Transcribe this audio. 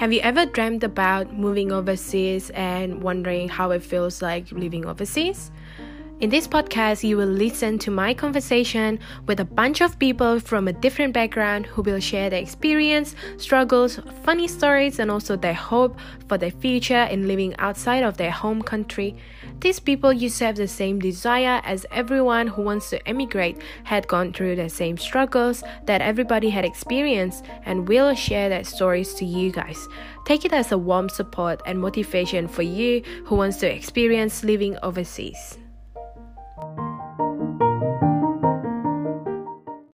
Have you ever dreamed about moving overseas and wondering how it feels like living overseas? In this podcast, you will listen to my conversation with a bunch of people from a different background who will share their experience, struggles, funny stories, and also their hope for their future in living outside of their home country. These people used to have the same desire as everyone who wants to emigrate had gone through the same struggles that everybody had experienced and will share their stories to you guys. Take it as a warm support and motivation for you who wants to experience living overseas.